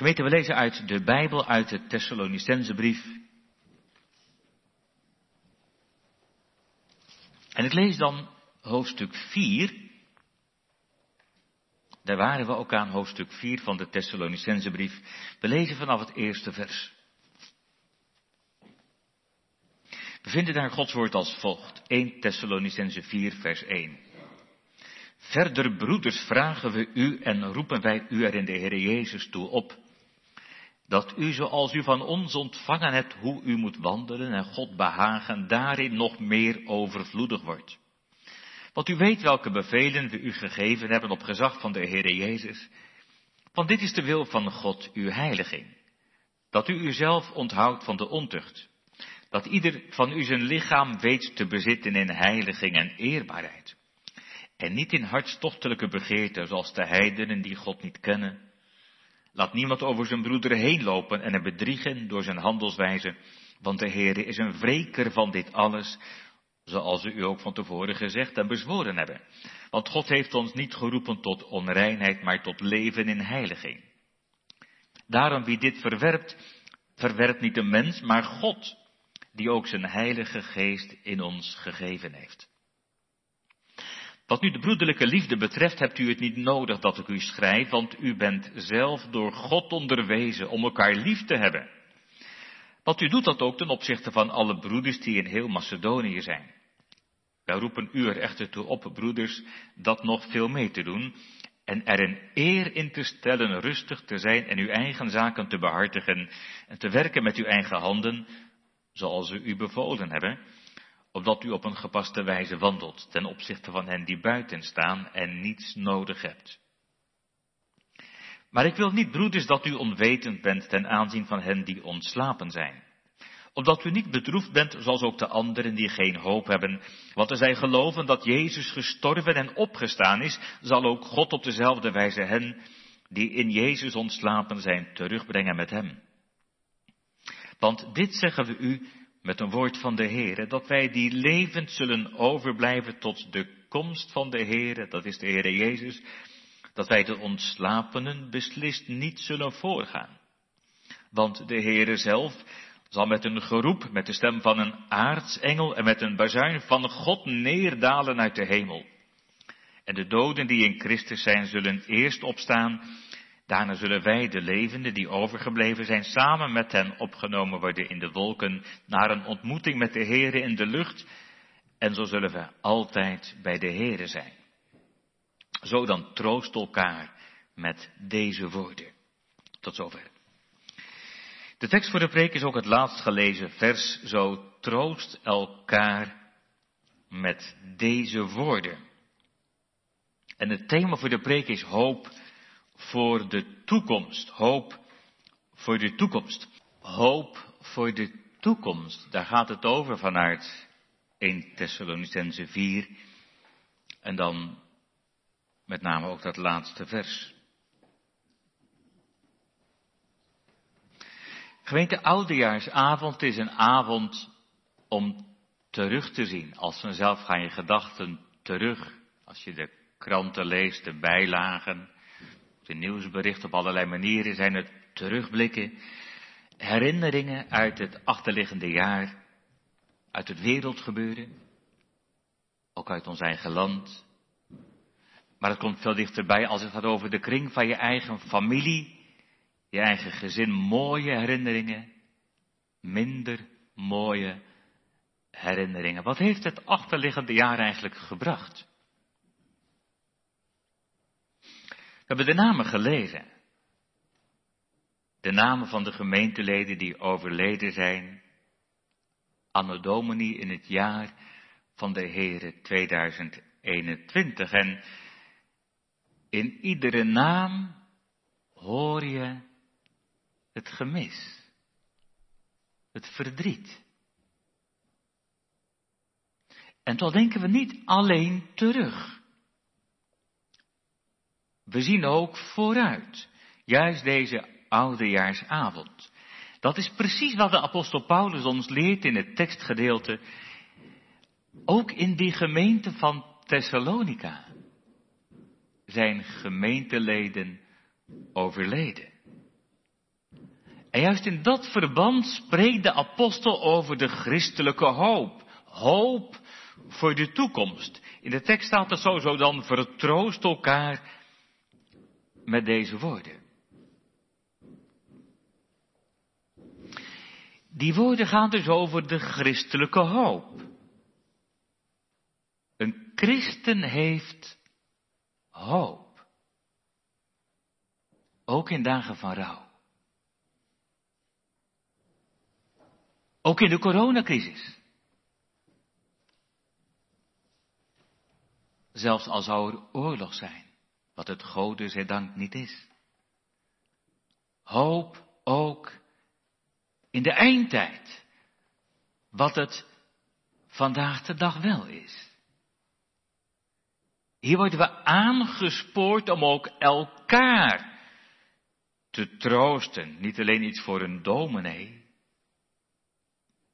Gemeente, we lezen uit de Bijbel, uit de Thessalonicense brief. En ik lees dan hoofdstuk 4. Daar waren we ook aan, hoofdstuk 4 van de Thessalonicense brief. We lezen vanaf het eerste vers. We vinden daar Gods woord als volgt. 1 Thessalonicense 4 vers 1. Verder, broeders, vragen we u en roepen wij u er in de Heer Jezus toe op, dat u zoals u van ons ontvangen hebt hoe u moet wandelen en God behagen, daarin nog meer overvloedig wordt. Want u weet welke bevelen we u gegeven hebben op gezag van de Heer Jezus. Want dit is de wil van God, uw heiliging. Dat u uzelf onthoudt van de ontucht. Dat ieder van u zijn lichaam weet te bezitten in heiliging en eerbaarheid. En niet in hartstochtelijke begeerten zoals de heidenen die God niet kennen. Laat niemand over zijn broeder heen lopen en hem bedriegen door zijn handelswijze, want de Heere is een wreker van dit alles, zoals we u ook van tevoren gezegd en bezworen hebben. Want God heeft ons niet geroepen tot onreinheid, maar tot leven in heiliging. Daarom wie dit verwerpt, verwerpt niet de mens, maar God, die ook zijn heilige geest in ons gegeven heeft. Wat nu de broederlijke liefde betreft, hebt u het niet nodig dat ik u schrijf, want u bent zelf door God onderwezen om elkaar lief te hebben. Want u doet dat ook ten opzichte van alle broeders die in heel Macedonië zijn. Wij roepen u er echter toe op, broeders, dat nog veel mee te doen en er een eer in te stellen rustig te zijn en uw eigen zaken te behartigen en te werken met uw eigen handen, zoals we u bevolen hebben, opdat u op een gepaste wijze wandelt ten opzichte van hen die buiten staan en niets nodig hebt. Maar ik wil niet, broeders, dat u onwetend bent ten aanzien van hen die ontslapen zijn. Opdat u niet bedroefd bent zoals ook de anderen die geen hoop hebben. Want er zij geloven dat Jezus gestorven en opgestaan is, zal ook God op dezelfde wijze hen die in Jezus ontslapen zijn terugbrengen met hem. Want dit zeggen we u met een woord van de Heere, dat wij die levend zullen overblijven tot de komst van de Heere, dat is de Heere Jezus, dat wij de ontslapenen beslist niet zullen voorgaan. Want de Heere zelf zal met een geroep, met de stem van een aartsengel en met een bazuin van God neerdalen uit de hemel. En de doden die in Christus zijn, zullen eerst opstaan Daarna zullen wij, de levenden die overgebleven zijn, samen met hen opgenomen worden in de wolken naar een ontmoeting met de Heere in de lucht. En zo zullen we altijd bij de Heere zijn. Zo dan troost elkaar met deze woorden. Tot zover. De tekst voor de preek is ook het laatst gelezen vers. Zo troost elkaar met deze woorden. En het thema voor de preek is hoop voor de toekomst. Hoop voor de toekomst. Hoop voor de toekomst. Daar gaat het over vanuit 1 Thessalonicense 4. En dan met name ook dat laatste vers. Gemeente Oudejaarsavond is een avond om terug te zien. Als vanzelf gaan je gedachten terug. Als je de kranten leest, de bijlagen, de nieuwsberichten op allerlei manieren zijn het terugblikken, herinneringen uit het achterliggende jaar, uit het wereldgebeuren, ook uit ons eigen land. Maar het komt veel dichterbij als het gaat over de kring van je eigen familie, je eigen gezin. Mooie herinneringen, minder mooie herinneringen. Wat heeft het achterliggende jaar eigenlijk gebracht? We hebben de namen gelezen. De namen van de gemeenteleden die overleden zijn. Anno Domini in het jaar van de Here 2021. En in iedere naam hoor je het gemis. Het verdriet. En toch denken we niet alleen terug. We zien ook vooruit. Juist deze oudejaarsavond. Dat is precies wat de apostel Paulus ons leert in het tekstgedeelte. Ook in die gemeente van Thessalonica zijn gemeenteleden overleden. En juist in dat verband spreekt de apostel over de christelijke hoop. Hoop voor de toekomst. In de tekst staat er sowieso dan vertroost elkaar met deze woorden. Die woorden gaan dus over de christelijke hoop. Een christen heeft hoop. Ook in dagen van rouw. Ook in de coronacrisis. Zelfs al zou er oorlog zijn, wat het Gode dank niet is. Hoop ook in de eindtijd, wat het vandaag de dag wel is. Hier worden we aangespoord om ook elkaar te troosten. Niet alleen iets voor een dominee.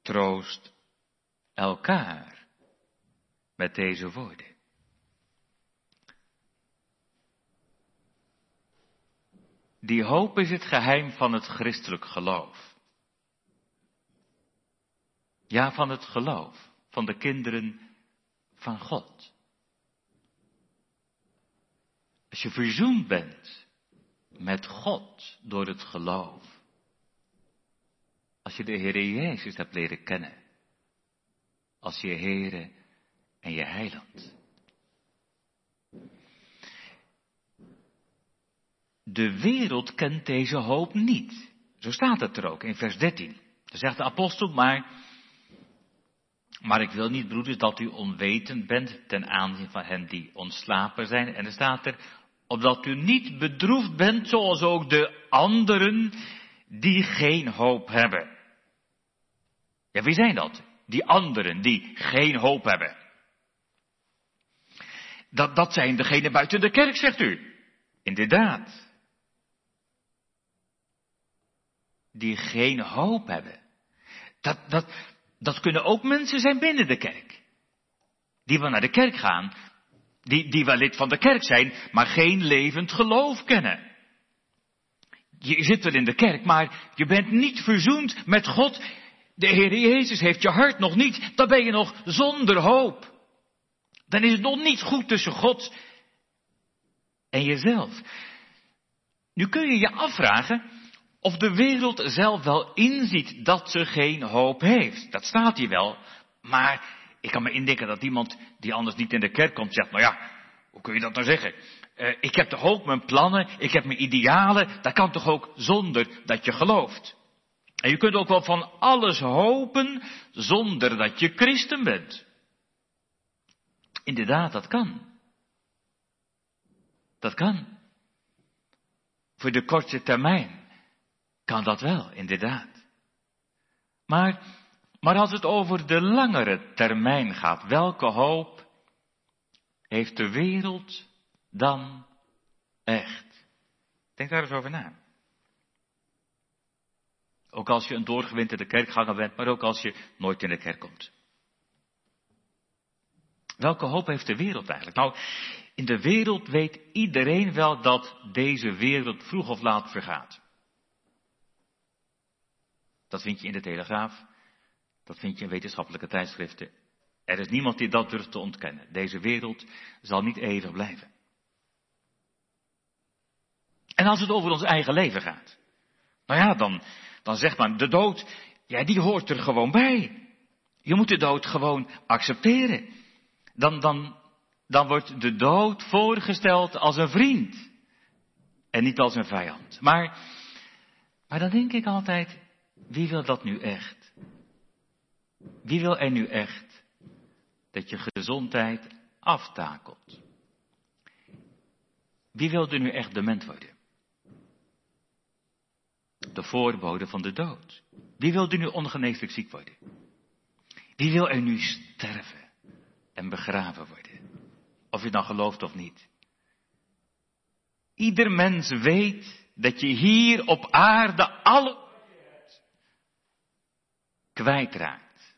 Troost elkaar met deze woorden. Die hoop is het geheim van het christelijk geloof. Ja, van het geloof van de kinderen van God. Als je verzoend bent met God door het geloof. Als je de Heer Jezus hebt leren kennen. Als je Heere en je Heiland. De wereld kent deze hoop niet. Zo staat het er ook in vers 13. Dan zegt de apostel, maar, maar ik wil niet, broeders, dat u onwetend bent ten aanzien van hen die ontslapen zijn. En er staat er, opdat u niet bedroefd bent zoals ook de anderen die geen hoop hebben. Ja, wie zijn dat? Die anderen die geen hoop hebben. Dat, dat zijn degenen buiten de kerk, zegt u. Inderdaad. Die geen hoop hebben. Dat, dat, dat kunnen ook mensen zijn binnen de kerk. Die wel naar de kerk gaan, die, die wel lid van de kerk zijn, maar geen levend geloof kennen. Je zit wel in de kerk, maar je bent niet verzoend met God. De Heer Jezus heeft je hart nog niet. Dan ben je nog zonder hoop. Dan is het nog niet goed tussen God en jezelf. Nu kun je je afvragen of de wereld zelf wel inziet dat ze geen hoop heeft. Dat staat hier wel. Maar ik kan me indenken dat iemand die anders niet in de kerk komt zegt, nou ja, hoe kun je dat nou zeggen? Uh, ik heb toch ook mijn plannen, ik heb mijn idealen, dat kan toch ook zonder dat je gelooft. En je kunt ook wel van alles hopen zonder dat je christen bent. Inderdaad, dat kan. Dat kan. Voor de korte termijn kan dat wel, inderdaad. Maar maar als het over de langere termijn gaat, welke hoop heeft de wereld dan echt? Denk daar eens over na. Ook als je een doorgewinterde kerkganger bent, maar ook als je nooit in de kerk komt. Welke hoop heeft de wereld eigenlijk? Nou, in de wereld weet iedereen wel dat deze wereld vroeg of laat vergaat. Dat vind je in de Telegraaf, dat vind je in wetenschappelijke tijdschriften. Er is niemand die dat durft te ontkennen. Deze wereld zal niet eeuwig blijven. En als het over ons eigen leven gaat. Nou ja, dan, dan zegt men, de dood, ja, die hoort er gewoon bij. Je moet de dood gewoon accepteren. Dan, dan, dan wordt de dood voorgesteld als een vriend. En niet als een vijand. Maar, maar dan denk ik altijd, wie wil dat nu echt? Wie wil er nu echt dat je gezondheid aftakelt? Wie wil er nu echt dement worden? De voorbode van de dood. Wie wil er nu ongeneeslijk ziek worden? Wie wil er nu sterven en begraven worden? Of je dan gelooft of niet. Ieder mens weet dat je hier op aarde alle kwijtraakt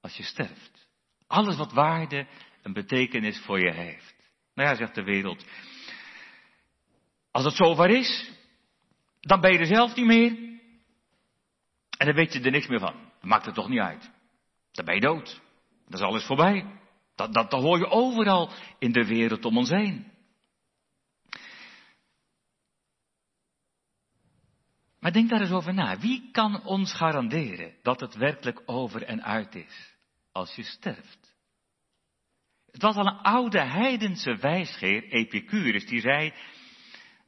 als je sterft. Alles wat waarde en betekenis voor je heeft. Nou ja, zegt de wereld. Als het zover is, dan ben je er zelf niet meer. En dan weet je er niks meer van. Dat maakt het toch niet uit. Dan ben je dood. Dan is alles voorbij. Dat, dat, dat hoor je overal in de wereld om ons heen. Maar denk daar eens over na. Wie kan ons garanderen dat het werkelijk over en uit is als je sterft? Het was al een oude heidense wijsgeer, Epicurus, die zei,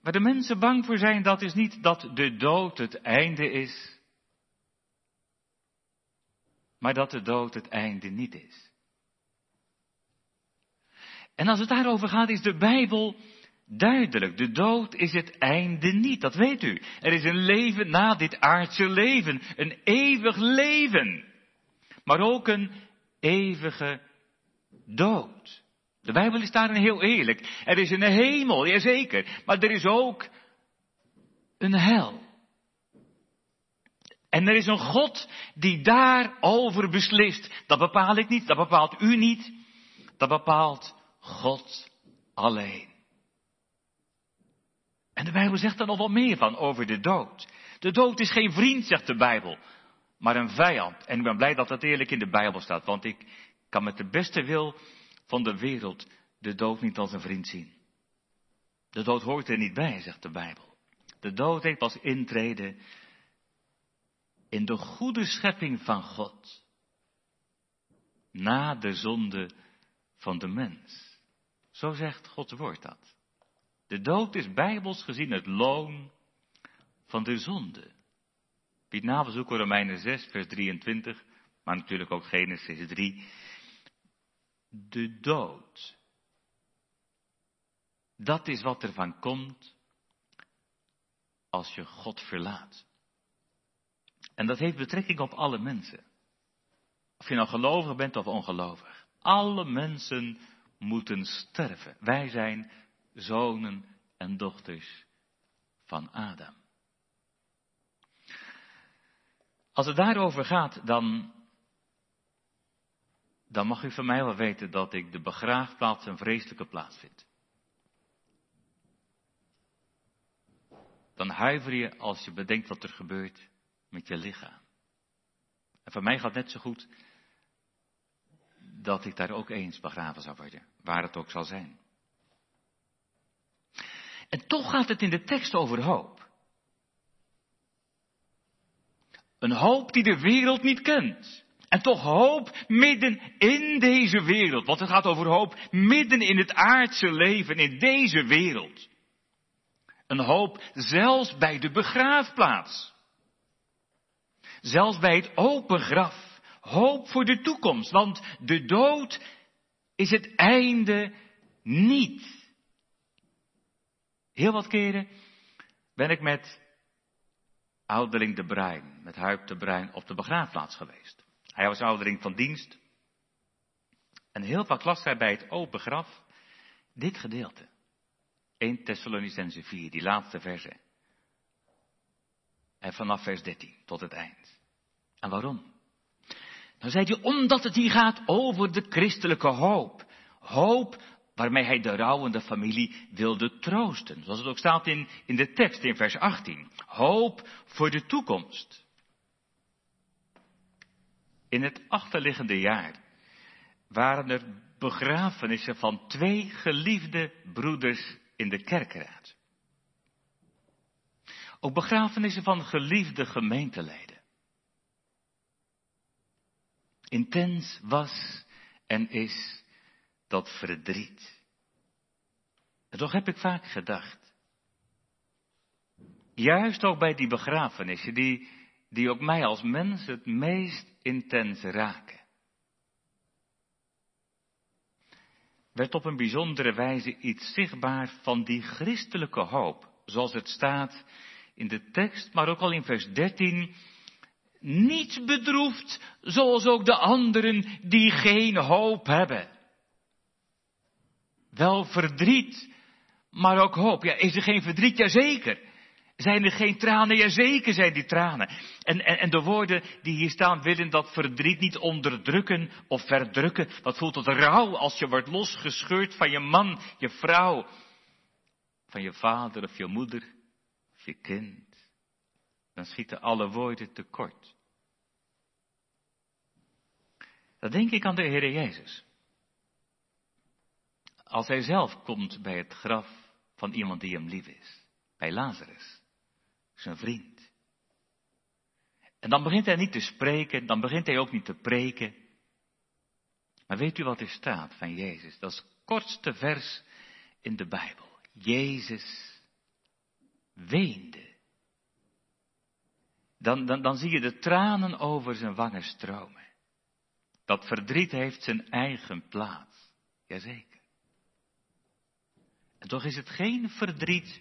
waar de mensen bang voor zijn, dat is niet dat de dood het einde is, maar dat de dood het einde niet is. En als het daarover gaat, is de Bijbel duidelijk. De dood is het einde niet, dat weet u. Er is een leven na dit aardse leven, een eeuwig leven. Maar ook een eeuwige dood. De Bijbel is daarin heel eerlijk. Er is een hemel, jazeker, maar er is ook een hel. En er is een God die daarover beslist. Dat bepaal ik niet, dat bepaalt u niet, dat bepaalt God alleen. En de Bijbel zegt er nog wel meer van over de dood. De dood is geen vriend, zegt de Bijbel, maar een vijand. En ik ben blij dat dat eerlijk in de Bijbel staat, want ik kan met de beste wil van de wereld de dood niet als een vriend zien. De dood hoort er niet bij, zegt de Bijbel. De dood heeft pas intreden in de goede schepping van God. Na de zonde van de mens. Zo zegt Gods woord dat. De dood is bijbels gezien het loon van de zonde. Piet navelzoeken Romeinen 6, vers 23, maar natuurlijk ook Genesis 3. De dood. Dat is wat er van komt als je God verlaat. En dat heeft betrekking op alle mensen. Of je nou gelovig bent of ongelovig. Alle mensen moeten sterven. Wij zijn zonen en dochters van Adam. Als het daarover gaat, dan, dan mag u van mij wel weten dat ik de begraafplaats een vreselijke plaats vind. Dan huiver je als je bedenkt wat er gebeurt met je lichaam. En voor mij gaat net zo goed dat ik daar ook eens begraven zou worden, waar het ook zal zijn. En toch gaat het in de tekst over hoop. Een hoop die de wereld niet kent. En toch hoop midden in deze wereld. Want het gaat over hoop midden in het aardse leven, in deze wereld. Een hoop zelfs bij de begraafplaats. Zelfs bij het open graf. Hoop voor de toekomst, want de dood is het einde niet. Heel wat keren ben ik met ouderling de Bruin, met Huip de Bruin, op de begraafplaats geweest. Hij was ouderling van dienst. En heel vaak las hij bij het open graf dit gedeelte. 1 Thessalonicense 4, die laatste verse. En vanaf vers 13 tot het eind. En waarom? Dan zei hij, omdat het hier gaat over de christelijke hoop. Hoop waarmee hij de rouwende familie wilde troosten. Zoals het ook staat in, in de tekst in vers 18. Hoop voor de toekomst. In het achterliggende jaar waren er begrafenissen van twee geliefde broeders in de kerkraad. Ook begrafenissen van geliefde gemeenteleden. Intens was en is dat verdriet. En toch heb ik vaak gedacht. Juist ook bij die begrafenissen, die, die ook mij als mens het meest intens raken. werd op een bijzondere wijze iets zichtbaar van die christelijke hoop, zoals het staat in de tekst, maar ook al in vers 13. Niet bedroefd, zoals ook de anderen die geen hoop hebben. Wel verdriet, maar ook hoop. Ja, is er geen verdriet? Jazeker. Zijn er geen tranen? Jazeker zijn die tranen. En, en, en de woorden die hier staan willen dat verdriet niet onderdrukken of verdrukken. Wat voelt het rouw als je wordt losgescheurd van je man, je vrouw, van je vader of je moeder of je kind. dan schieten alle woorden tekort. Dan denk ik aan de Heer Jezus. Als hij zelf komt bij het graf van iemand die hem lief is, bij Lazarus, zijn vriend. En dan begint hij niet te spreken, dan begint hij ook niet te preken. Maar weet u wat er staat van Jezus? Dat is het kortste vers in de Bijbel. Jezus weende. Dan, dan, dan zie je de tranen over zijn wangen stromen. Dat verdriet heeft zijn eigen plaats. Jazeker. En toch is het geen verdriet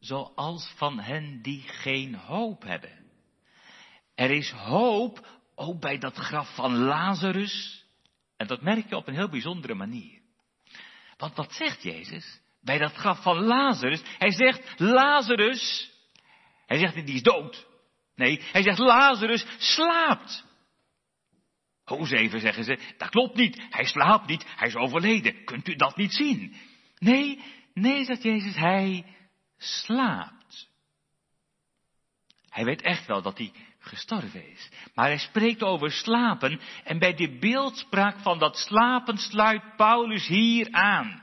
zoals van hen die geen hoop hebben. Er is hoop ook bij dat graf van Lazarus. En dat merk je op een heel bijzondere manier. Want wat zegt Jezus? Bij dat graf van Lazarus. Hij zegt, Lazarus. Hij zegt niet, die is dood. Nee, hij zegt, Lazarus slaapt. Hoes zeggen ze, dat klopt niet. Hij slaapt niet, hij is overleden. Kunt u dat niet zien? Nee, nee, zegt Jezus, hij slaapt. Hij weet echt wel dat hij gestorven is. Maar hij spreekt over slapen en bij de beeldspraak van dat slapen sluit Paulus hier aan.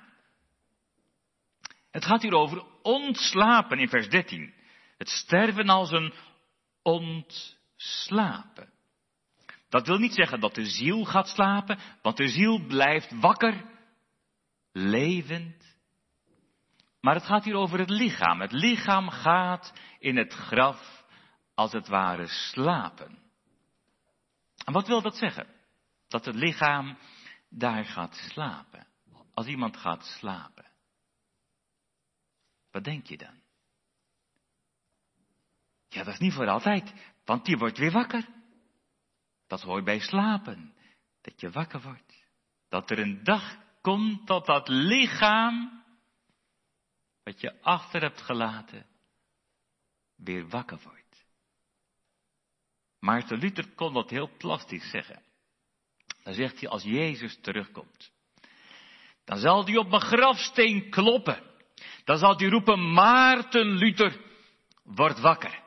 Het gaat hier over ontslapen in vers 13. Het sterven als een ontslapen. Dat wil niet zeggen dat de ziel gaat slapen, want de ziel blijft wakker, levend. Maar het gaat hier over het lichaam. Het lichaam gaat in het graf als het ware slapen. En wat wil dat zeggen? Dat het lichaam daar gaat slapen. Als iemand gaat slapen. Wat denk je dan? Ja, dat is niet voor altijd, want die wordt weer wakker. Dat hoort bij slapen, dat je wakker wordt. Dat er een dag komt dat dat lichaam, wat je achter hebt gelaten, weer wakker wordt. Maarten Luther kon dat heel plastisch zeggen. Dan zegt hij, als Jezus terugkomt, dan zal hij op mijn grafsteen kloppen. Dan zal hij roepen, Maarten Luther, word wakker.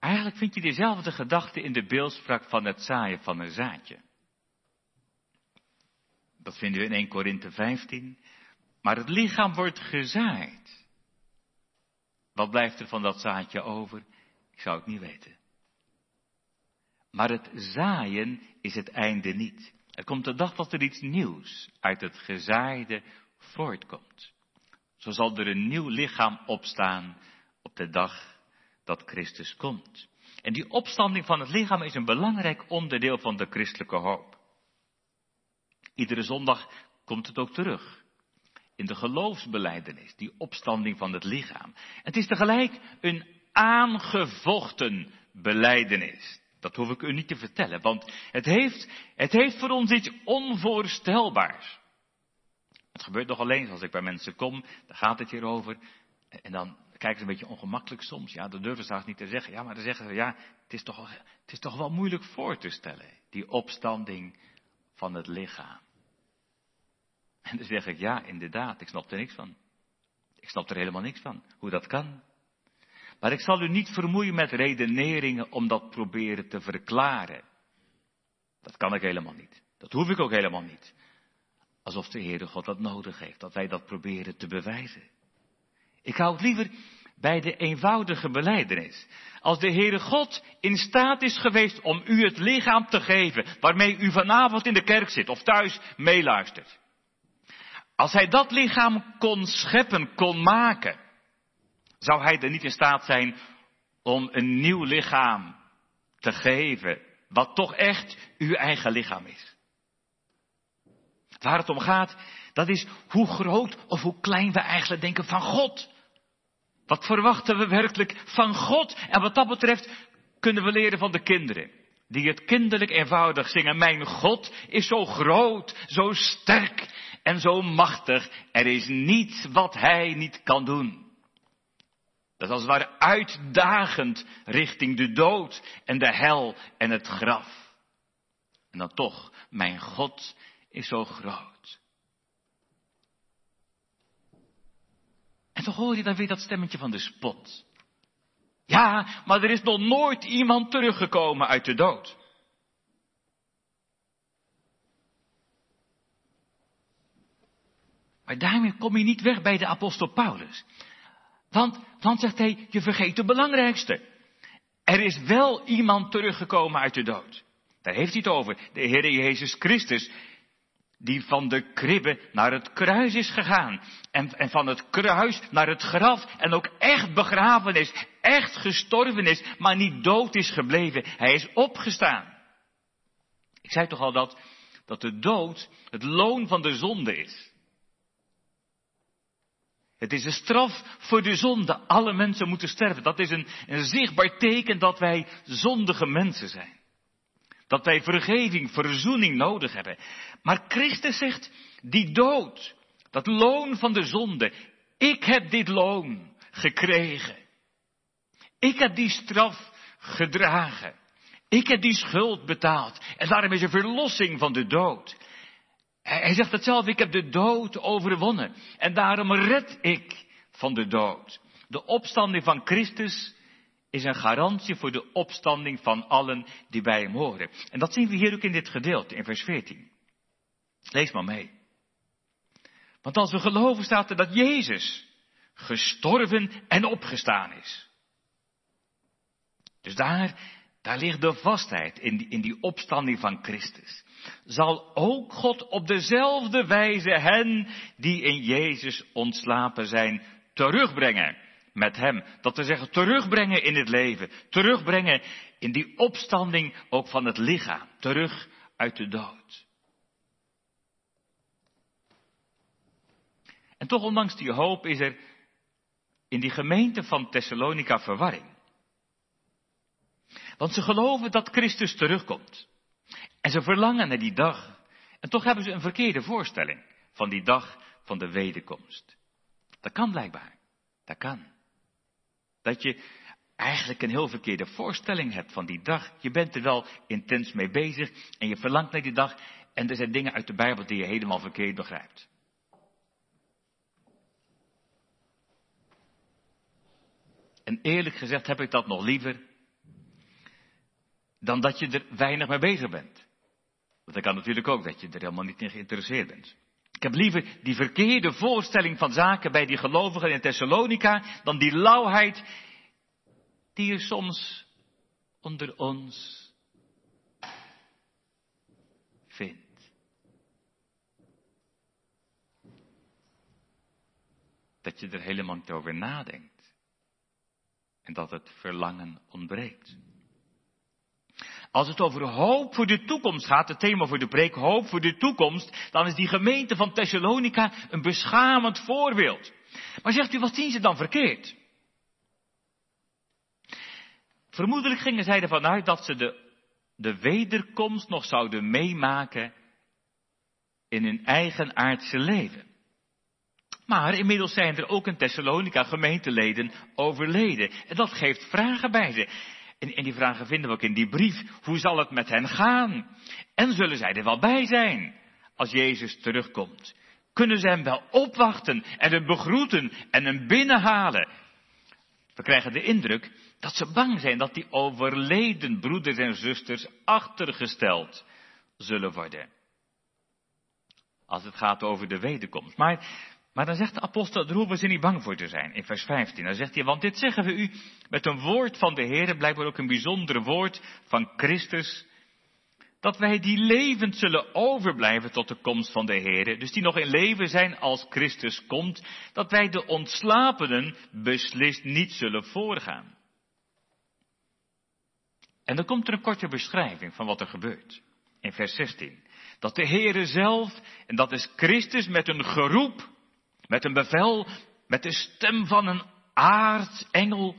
Eigenlijk vind je dezelfde gedachte in de beeldspraak van het zaaien van een zaadje. Dat vinden we in 1 Korinthe 15. Maar het lichaam wordt gezaaid. Wat blijft er van dat zaadje over? Ik zou het niet weten. Maar het zaaien is het einde niet. Er komt de dag dat er iets nieuws uit het gezaaide voortkomt. Zo zal er een nieuw lichaam opstaan op de dag dat Christus komt. En die opstanding van het lichaam is een belangrijk onderdeel van de christelijke hoop. Iedere zondag komt het ook terug. In de geloofsbeleidenis, die opstanding van het lichaam. Het is tegelijk een aangevochten beleidenis. Dat hoef ik u niet te vertellen, want het heeft, het heeft voor ons iets onvoorstelbaars. Het gebeurt nog alleen als ik bij mensen kom, daar gaat het hier over. En dan kijken ze een beetje ongemakkelijk soms. Ja, dat durven ze haast niet te zeggen. Ja, maar dan zeggen ze, ja, het is toch, het is toch wel moeilijk voor te stellen. Die opstanding van het lichaam. En dan zeg ik, ja, inderdaad, ik snap er niks van. Ik snap er helemaal niks van, hoe dat kan. Maar ik zal u niet vermoeien met redeneringen om dat proberen te verklaren. Dat kan ik helemaal niet. Dat hoef ik ook helemaal niet. Alsof de Heere God dat nodig heeft, dat wij dat proberen te bewijzen. Ik hou het liever bij de eenvoudige beleidenis. Als de Heere God in staat is geweest om u het lichaam te geven waarmee u vanavond in de kerk zit of thuis meeluistert. Als hij dat lichaam kon scheppen, kon maken, zou hij er niet in staat zijn om een nieuw lichaam te geven, wat toch echt uw eigen lichaam is. Waar het om gaat, dat is hoe groot of hoe klein we eigenlijk denken van God. Wat verwachten we werkelijk van God? En wat dat betreft kunnen we leren van de kinderen. Die het kinderlijk eenvoudig zingen. Mijn God is zo groot, zo sterk en zo machtig. Er is niets wat hij niet kan doen. Dat is als het ware uitdagend richting de dood en de hel en het graf. En dan toch, mijn God is zo groot. En toch hoor je dan weer dat stemmetje van de spot. Ja, maar er is nog nooit iemand teruggekomen uit de dood. Maar daarmee kom je niet weg bij de apostel Paulus. Want, want zegt hij, je vergeet het belangrijkste. Er is wel iemand teruggekomen uit de dood. Daar heeft hij het over. De Heer Jezus Christus, die van de kribbe naar het kruis is gegaan. En, en van het kruis naar het graf. En ook echt begraven is. Echt gestorven is. Maar niet dood is gebleven. Hij is opgestaan. Ik zei toch al dat, dat de dood het loon van de zonde is. Het is een straf voor de zonde. Alle mensen moeten sterven. Dat is een, een zichtbaar teken dat wij zondige mensen zijn. Dat wij vergeving, verzoening nodig hebben. Maar Christus zegt, die dood, dat loon van de zonde, ik heb dit loon gekregen. Ik heb die straf gedragen. Ik heb die schuld betaald. En daarom is er verlossing van de dood. Hij zegt het zelf, ik heb de dood overwonnen. En daarom red ik van de dood. De opstanding van Christus is een garantie voor de opstanding van allen die bij hem horen. En dat zien we hier ook in dit gedeelte, in vers 14. Lees maar mee. Want als we geloven staat er dat Jezus gestorven en opgestaan is. Dus daar, daar ligt de vastheid in die, in die opstanding van Christus. Zal ook God op dezelfde wijze hen die in Jezus ontslapen zijn terugbrengen met Hem. Dat we zeggen terugbrengen in het leven. Terugbrengen in die opstanding ook van het lichaam. Terug uit de dood. En toch ondanks die hoop is er in die gemeente van Thessalonica verwarring. Want ze geloven dat Christus terugkomt. En ze verlangen naar die dag. En toch hebben ze een verkeerde voorstelling van die dag van de wederkomst. Dat kan blijkbaar. Dat kan. Dat je eigenlijk een heel verkeerde voorstelling hebt van die dag. Je bent er wel intens mee bezig en je verlangt naar die dag. En er zijn dingen uit de Bijbel die je helemaal verkeerd begrijpt. En eerlijk gezegd heb ik dat nog liever dan dat je er weinig mee bezig bent. Want dat kan natuurlijk ook dat je er helemaal niet in geïnteresseerd bent. Ik heb liever die verkeerde voorstelling van zaken bij die gelovigen in Thessalonica dan die lauwheid die je soms onder ons vindt. Dat je er helemaal niet over nadenkt. En dat het verlangen ontbreekt. Als het over hoop voor de toekomst gaat, het thema voor de preek, hoop voor de toekomst, dan is die gemeente van Thessalonica een beschamend voorbeeld. Maar zegt u, wat zien ze dan verkeerd? Vermoedelijk gingen zij ervan uit dat ze de, de wederkomst nog zouden meemaken in hun eigen aardse leven. Maar inmiddels zijn er ook in Thessalonica gemeenteleden overleden. En dat geeft vragen bij ze. En, en die vragen vinden we ook in die brief. Hoe zal het met hen gaan? En zullen zij er wel bij zijn als Jezus terugkomt? Kunnen ze hem wel opwachten en hem begroeten en hem binnenhalen? We krijgen de indruk dat ze bang zijn dat die overleden broeders en zusters achtergesteld zullen worden. Als het gaat over de wederkomst. Maar maar dan zegt de apostel, daar hoeven ze niet bang voor te zijn. In vers 15, dan zegt hij, want dit zeggen we u met een woord van de Heer, blijkbaar ook een bijzonder woord van Christus, dat wij die levend zullen overblijven tot de komst van de Heer, dus die nog in leven zijn als Christus komt, dat wij de ontslapenen beslist niet zullen voorgaan. En dan komt er een korte beschrijving van wat er gebeurt. In vers 16. Dat de Heere zelf, en dat is Christus met een geroep, met een bevel, met de stem van een aartsengel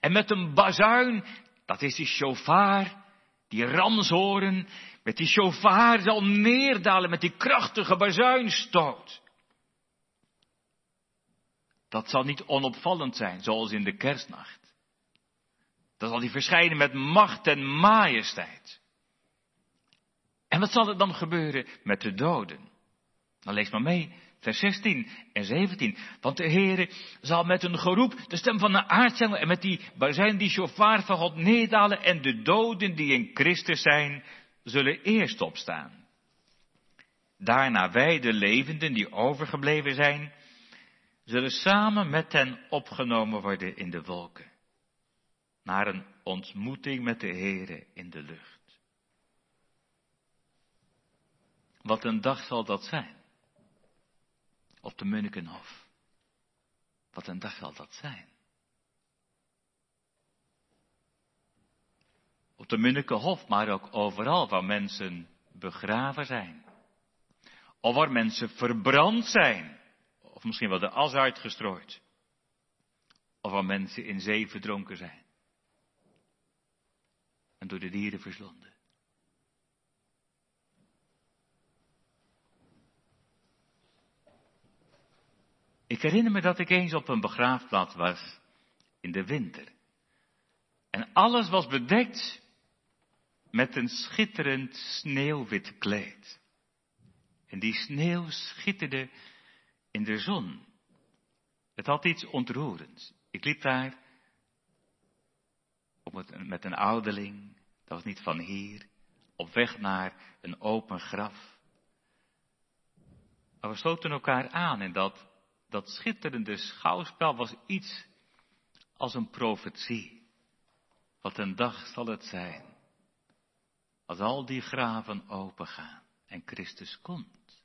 en met een bazuin, dat is die shofar, die ramshoren, met die shofar zal neerdalen met die krachtige bazuinstoot. Dat zal niet onopvallend zijn, zoals in de kerstnacht. Dat zal die verschijnen met macht en majesteit. En wat zal er dan gebeuren met de doden? Dan lees maar mee, vers 16 en 17. Want de Heere zal met een geroep de stem van de aartsengel en met die zijn die chauffeur van God neerdalen en de doden die in Christus zijn, zullen eerst opstaan. Daarna wij, de levenden die overgebleven zijn, zullen samen met hen opgenomen worden in de wolken. Naar een ontmoeting met de Heere in de lucht. Wat een dag zal dat zijn. Op de Munnikenhof. Wat een dag zal dat zijn. Op de Munnikenhof, maar ook overal waar mensen begraven zijn. Of waar mensen verbrand zijn. Of misschien wel de as uitgestrooid. Of waar mensen in zee verdronken zijn. En door de dieren verslonden. Ik herinner me dat ik eens op een begraafplaats was in de winter. En alles was bedekt met een schitterend sneeuwwit kleed. En die sneeuw schitterde in de zon. Het had iets ontroerends. Ik liep daar met een ouderling, dat was niet van hier, op weg naar een open graf. Maar we sloten elkaar aan en dat, dat schitterende schouwspel was iets als een profetie. Wat een dag zal het zijn, als al die graven opengaan en Christus komt.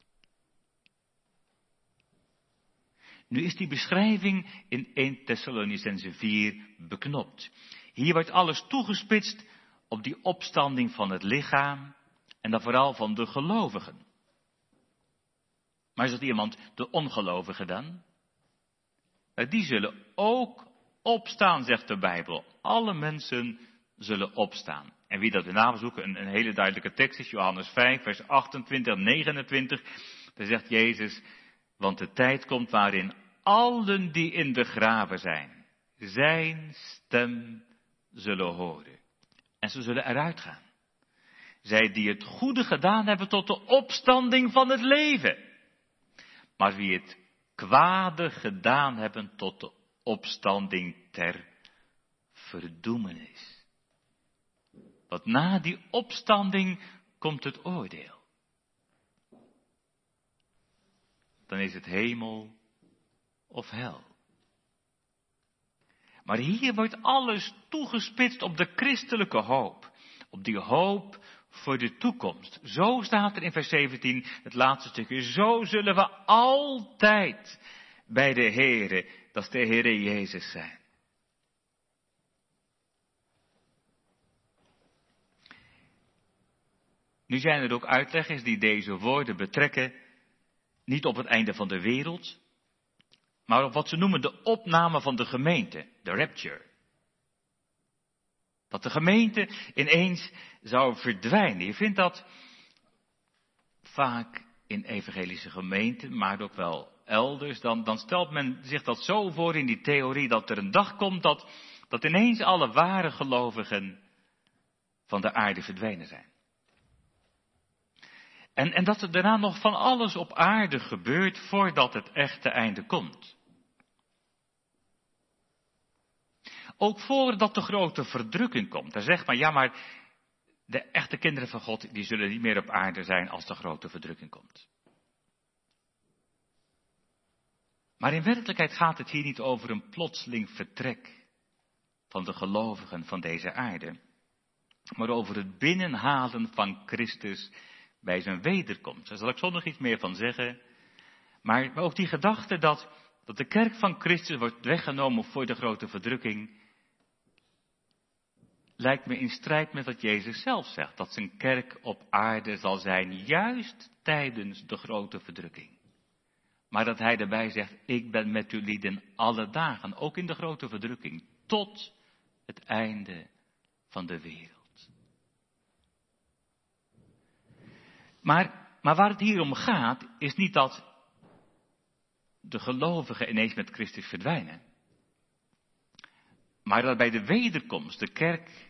Nu is die beschrijving in 1 Thessalonicense 4 beknopt. Hier wordt alles toegespitst op die opstanding van het lichaam en dan vooral van de gelovigen. Maar is dat iemand de ongelovigen dan? Nou, die zullen ook opstaan, zegt de Bijbel. Alle mensen zullen opstaan. En wie dat de naam zoeken, een, een hele duidelijke tekst is Johannes 5, vers 28 en 29. Daar zegt Jezus, want de tijd komt waarin allen die in de graven zijn, zijn stem zullen horen. En ze zullen eruit gaan. Zij die het goede gedaan hebben tot de opstanding van het leven. Maar wie het kwade gedaan hebben tot de opstanding ter verdoemenis. Want na die opstanding komt het oordeel. Dan is het hemel of hel. Maar hier wordt alles toegespitst op de christelijke hoop. Op die hoop voor de toekomst. Zo staat er in vers 17 het laatste stukje. Zo zullen we altijd bij de Heere, dat is de Heere Jezus zijn. Nu zijn er ook uitleggers die deze woorden betrekken niet op het einde van de wereld, maar op wat ze noemen de opname van de gemeente, de rapture. Dat de gemeente ineens zou verdwijnen. Je vindt dat vaak in evangelische gemeenten, maar ook wel elders. Dan, dan stelt men zich dat zo voor in die theorie dat er een dag komt dat, dat ineens alle ware gelovigen van de aarde verdwenen zijn. En, en dat er daarna nog van alles op aarde gebeurt voordat het echte einde komt. Ook voordat de grote verdrukking komt. Dan zegt maar, ja maar de echte kinderen van God, die zullen niet meer op aarde zijn als de grote verdrukking komt. Maar in werkelijkheid gaat het hier niet over een plotseling vertrek van de gelovigen van deze aarde, maar over het binnenhalen van Christus bij zijn wederkomst. Daar zal ik zo nog iets meer van zeggen. Maar, ook die gedachte dat, dat de kerk van Christus wordt weggenomen voor de grote verdrukking, lijkt me in strijd met wat Jezus zelf zegt, dat zijn kerk op aarde zal zijn juist tijdens de grote verdrukking. Maar dat hij daarbij zegt, ik ben met u lieden alle dagen, ook in de grote verdrukking, tot het einde van de wereld. Maar, maar waar het hier om gaat, is niet dat de gelovigen ineens met Christus verdwijnen. Maar dat bij de wederkomst de kerk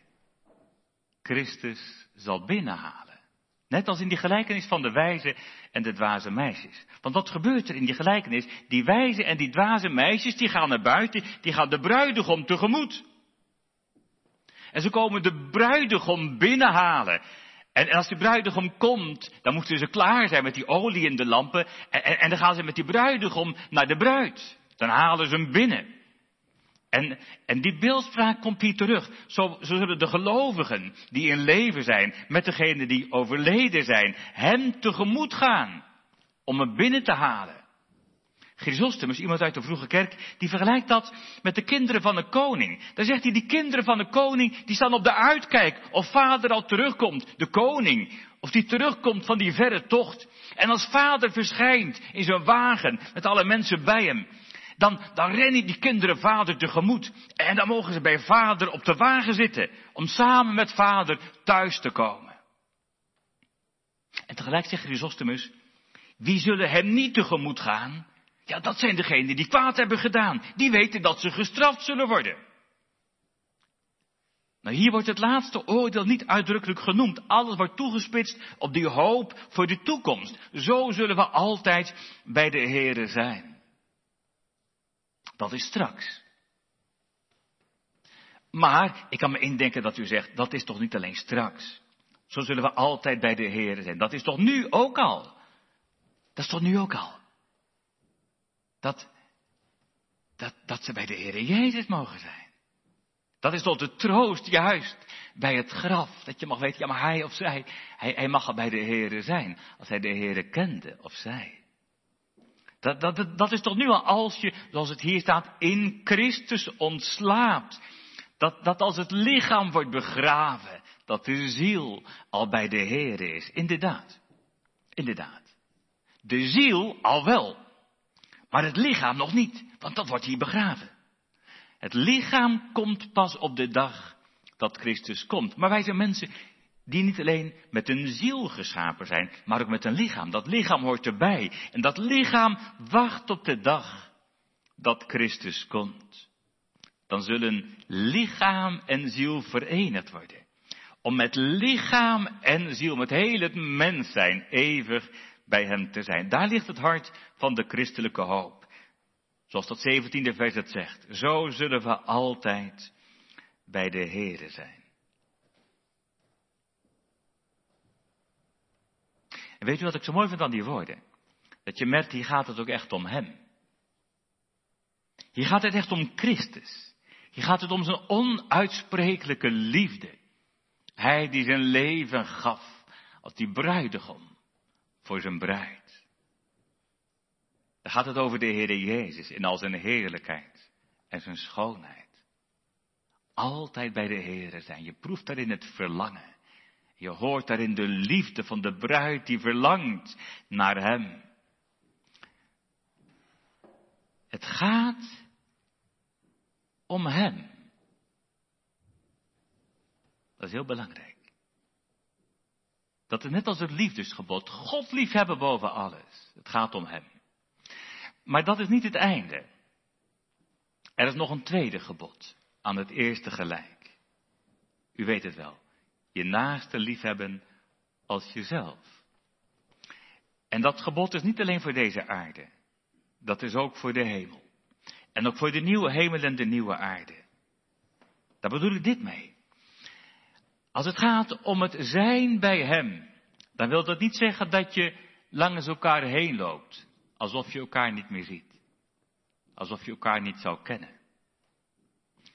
Christus zal binnenhalen. Net als in die gelijkenis van de wijze en de dwaze meisjes. Want wat gebeurt er in die gelijkenis? Die wijze en die dwaze meisjes, die gaan naar buiten, die gaan de bruidegom tegemoet. En ze komen de bruidegom binnenhalen. En, als die bruidegom komt, dan moeten ze klaar zijn met die olie in de lampen. En, en, en dan gaan ze met die bruidegom naar de bruid. Dan halen ze hem binnen. En, en die beeldspraak komt hier terug. Zo, zo zullen de gelovigen die in leven zijn, met degenen die overleden zijn, hem tegemoet gaan. Om hem binnen te halen. Chrysostomus, iemand uit de vroege kerk, die vergelijkt dat met de kinderen van een koning. Dan zegt hij, die kinderen van de koning, die staan op de uitkijk of vader al terugkomt, de koning. Of die terugkomt van die verre tocht. En als vader verschijnt in zijn wagen met alle mensen bij hem, dan, dan rennen die kinderen vader tegemoet. En dan mogen ze bij vader op de wagen zitten, om samen met vader thuis te komen. En tegelijk zegt Chrysostomus, wie zullen hem niet tegemoet gaan? Ja, dat zijn degenen die kwaad hebben gedaan. Die weten dat ze gestraft zullen worden. Nou, hier wordt het laatste oordeel niet uitdrukkelijk genoemd. Alles wordt toegespitst op die hoop voor de toekomst. Zo zullen we altijd bij de Here zijn. Dat is straks. Maar ik kan me indenken dat u zegt, dat is toch niet alleen straks. Zo zullen we altijd bij de Heer zijn. Dat is toch nu ook al. Dat is toch nu ook al. Dat, dat, dat ze bij de Heer Jezus mogen zijn. Dat is toch de troost juist bij het graf. Dat je mag weten, ja maar hij of zij, hij, hij mag al bij de Heer zijn. Als hij de Heer kende of zij. Dat, dat, dat is toch nu al als je, zoals het hier staat, in Christus ontslaapt. Dat, dat als het lichaam wordt begraven, dat de ziel al bij de Heer is. Inderdaad. Inderdaad. De ziel al wel. Maar het lichaam nog niet, want dat wordt hier begraven. Het lichaam komt pas op de dag dat Christus komt. Maar wij zijn mensen die niet alleen met een ziel geschapen zijn, maar ook met een lichaam. Dat lichaam hoort erbij. En dat lichaam wacht op de dag dat Christus komt. Dan zullen lichaam en ziel verenigd worden. Om met lichaam en ziel, met heel het mens zijn, eeuwig bij hem te zijn. Daar ligt het hart van de christelijke hoop. Zoals dat 17e vers het zegt. Zo zullen we altijd bij de Here zijn. En weet u wat ik zo mooi vind aan die woorden? Dat je merkt, hier gaat het ook echt om Hem. Hier gaat het echt om Christus. Hier gaat het om zijn onuitsprekelijke liefde. Hij die zijn leven gaf als die bruidegom voor zijn bruid. Dan gaat het over de Heer Jezus in al zijn heerlijkheid en zijn schoonheid. Altijd bij de Heer zijn. Je proeft daarin het verlangen. Je hoort daarin de liefde van de bruid die verlangt naar Hem. Het gaat om Hem. Dat is heel belangrijk. Dat is net als het liefdesgebod. God liefhebben boven alles. Het gaat om Hem. Maar dat is niet het einde. Er is nog een tweede gebod aan het eerste gelijk. U weet het wel je naaste liefhebben als jezelf. En dat gebod is niet alleen voor deze aarde. Dat is ook voor de hemel. En ook voor de nieuwe hemel en de nieuwe aarde. Daar bedoel ik dit mee. Als het gaat om het zijn bij Hem, dan wil dat niet zeggen dat je langs elkaar heen loopt, alsof je elkaar niet meer ziet. Alsof je elkaar niet zou kennen.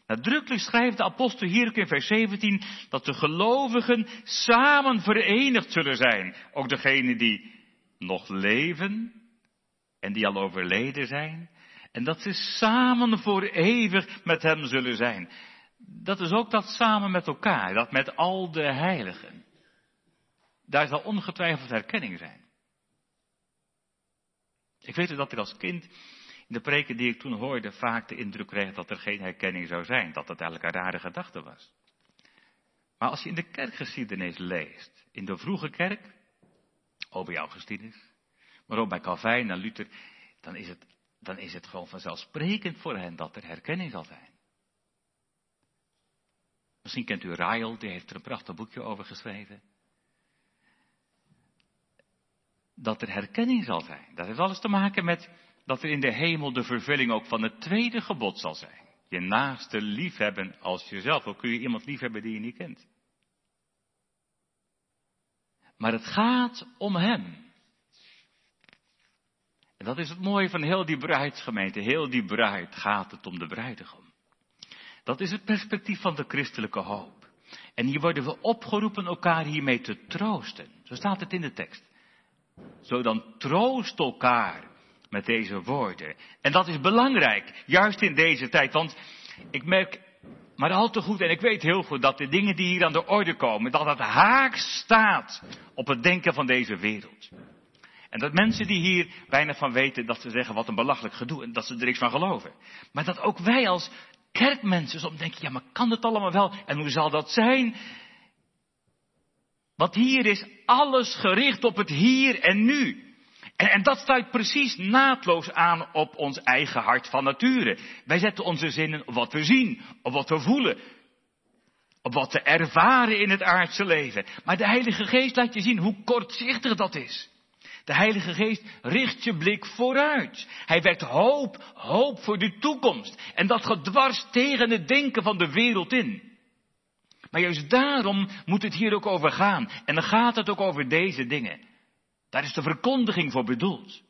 Nadrukkelijk schrijft de apostel hier ook in vers 17 dat de gelovigen samen verenigd zullen zijn. Ook degenen die nog leven en die al overleden zijn. En dat ze samen voor eeuwig met hem zullen zijn. Dat is ook dat samen met elkaar, dat met al de heiligen. Daar zal ongetwijfeld herkenning zijn. Ik weet dat ik als kind de preken die ik toen hoorde vaak de indruk kreeg dat er geen herkenning zou zijn, dat het eigenlijk een rare gedachte was. Maar als je in de kerkgeschiedenis leest, in de vroege kerk, over jouw geschiedenis, maar ook bij Calvijn en Luther, dan is het, dan is het gewoon vanzelfsprekend voor hen dat er herkenning zal zijn. Misschien kent u Ryle, die heeft er een prachtig boekje over geschreven. dat er herkenning zal zijn. Dat heeft alles te maken met dat er in de hemel de vervulling ook van het tweede gebod zal zijn. Je naaste liefhebben als jezelf. Hoe kun je iemand liefhebben die je niet kent? Maar het gaat om hem. En dat is het mooie van heel die bruidsgemeente. Heel die bruid gaat het om de bruidegom. Dat is het perspectief van de christelijke hoop. En hier worden we opgeroepen elkaar hiermee te troosten. Zo staat het in de tekst. Zo dan troost elkaar met deze woorden. En dat is belangrijk, juist in deze tijd. Want ik merk maar al te goed, en ik weet heel goed, dat de dingen die hier aan de orde komen, dat het haak staat op het denken van deze wereld. En dat mensen die hier weinig van weten, dat ze zeggen wat een belachelijk gedoe en dat ze er niks van geloven. Maar dat ook wij als kerkmensen soms denken, ja maar kan het allemaal wel en hoe zal dat zijn? Want hier is alles gericht op het hier en nu. En, dat sluit precies naadloos aan op ons eigen hart van nature. Wij zetten onze zinnen op wat we zien, op wat we voelen, op wat we ervaren in het aardse leven. Maar de Heilige Geest laat je zien hoe kortzichtig dat is. De Heilige Geest richt je blik vooruit. Hij wekt hoop, hoop voor de toekomst. En dat gaat dwars tegen het denken van de wereld in. Maar juist daarom moet het hier ook over gaan. En dan gaat het ook over deze dingen. Daar is de verkondiging voor bedoeld.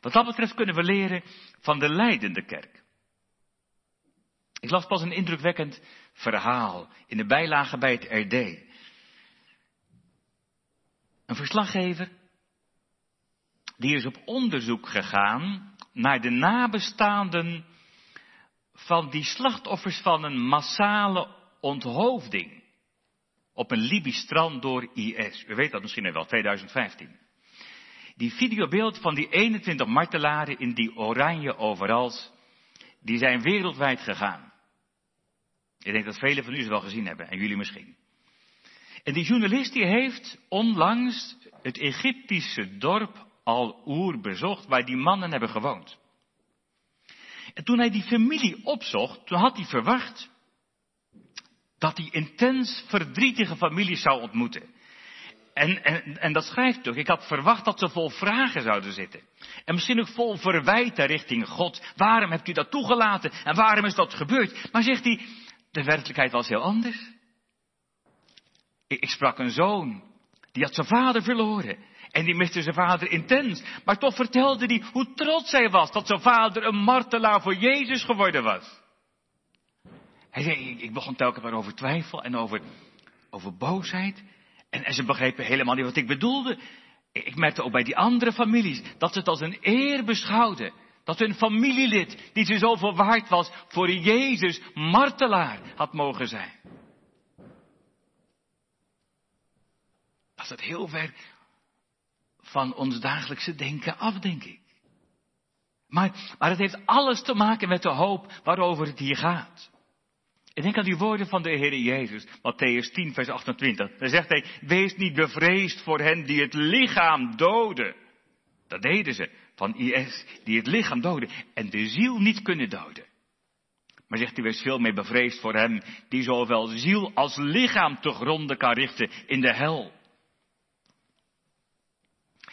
Wat dat betreft kunnen we leren van de leidende kerk. Ik las pas een indrukwekkend verhaal in de bijlage bij het RD. Een verslaggever die is op onderzoek gegaan naar de nabestaanden van die slachtoffers van een massale onthoofding op een Libisch strand door IS. U weet dat misschien wel, 2015. Die videobeeld van die 21 martelaren in die oranje overals, die zijn wereldwijd gegaan. Ik denk dat velen van u ze wel gezien hebben, en jullie misschien. En die journalist die heeft onlangs het Egyptische dorp Al-Oer bezocht, waar die mannen hebben gewoond. En toen hij die familie opzocht, toen had hij verwacht dat hij intens verdrietige families zou ontmoeten. En, en, en dat schrijft toch. Ik had verwacht dat ze vol vragen zouden zitten. En misschien ook vol verwijten richting God. Waarom hebt u dat toegelaten? En waarom is dat gebeurd? Maar zegt hij, de werkelijkheid was heel anders. Ik, sprak een zoon. Die had zijn vader verloren. En die miste zijn vader intens. Maar toch vertelde hij hoe trots hij was dat zijn vader een martelaar voor Jezus geworden was. Hij zei, ik begon telkens maar over twijfel en over, over boosheid. En, ze begrepen helemaal niet wat ik bedoelde. Ik merkte ook bij die andere families dat ze het als een eer beschouwden. Dat hun familielid, die ze zoveel waard was, voor Jezus martelaar had mogen zijn. Dat het heel ver van ons dagelijkse denken af, denk ik. Maar, maar het heeft alles te maken met de hoop waarover het hier gaat. Ik denk aan die woorden van de Heer Jezus, Matthäus 10, vers 28. Daar zegt hij, wees niet bevreesd voor hen die het lichaam doden. Dat deden ze van IS, die het lichaam doden en de ziel niet kunnen doden. Maar zegt hij, wees veel meer bevreesd voor hem die zowel ziel als lichaam te gronden kan richten in de hel.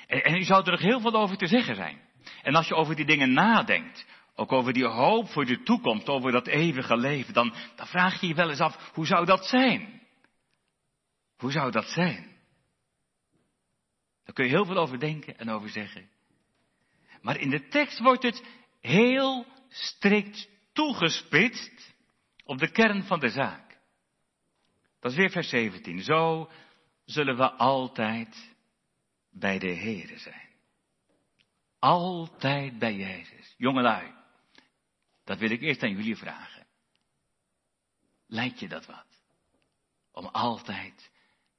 En, en u zou er nog heel veel over te zeggen zijn. En als je over die dingen nadenkt, ook over die hoop voor de toekomst, over dat eeuwige leven. Dan, dan vraag je je wel eens af, hoe zou dat zijn? Hoe zou dat zijn? Daar kun je heel veel over denken en over zeggen. Maar in de tekst wordt het heel strikt toegespitst op de kern van de zaak. Dat is weer vers 17. Zo zullen we altijd bij de Here zijn. Altijd bij Jezus. Jongelui, dat wil ik eerst aan jullie vragen. Lijkt je dat wat? Om altijd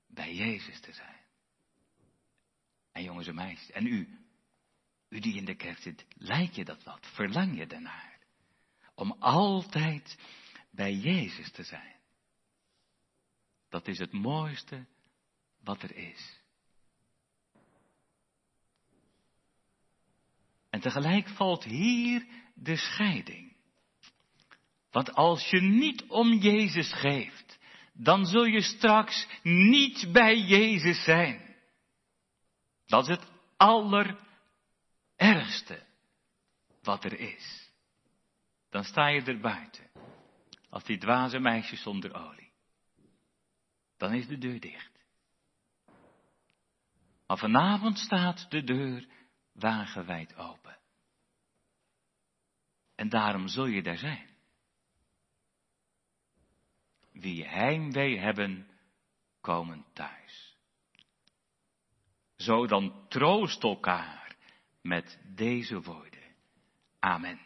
bij Jezus te zijn. En jongens en meisjes, en u, u die in de kerk zit, lijkt je dat wat? Verlang je daarnaar? Om altijd bij Jezus te zijn. Dat is het mooiste wat er is. En tegelijk valt hier de scheiding. Want als je niet om Jezus geeft, dan zul je straks niet bij Jezus zijn. Dat is het allerergste wat er is. Dan sta je er buiten. Als die dwaze meisjes zonder olie. Dan is de deur dicht. Maar vanavond staat de deur wagenwijd open. En daarom zul je daar zijn. Wie heimwee hebben, komen thuis. Zo dan troost elkaar met deze woorden. Amen.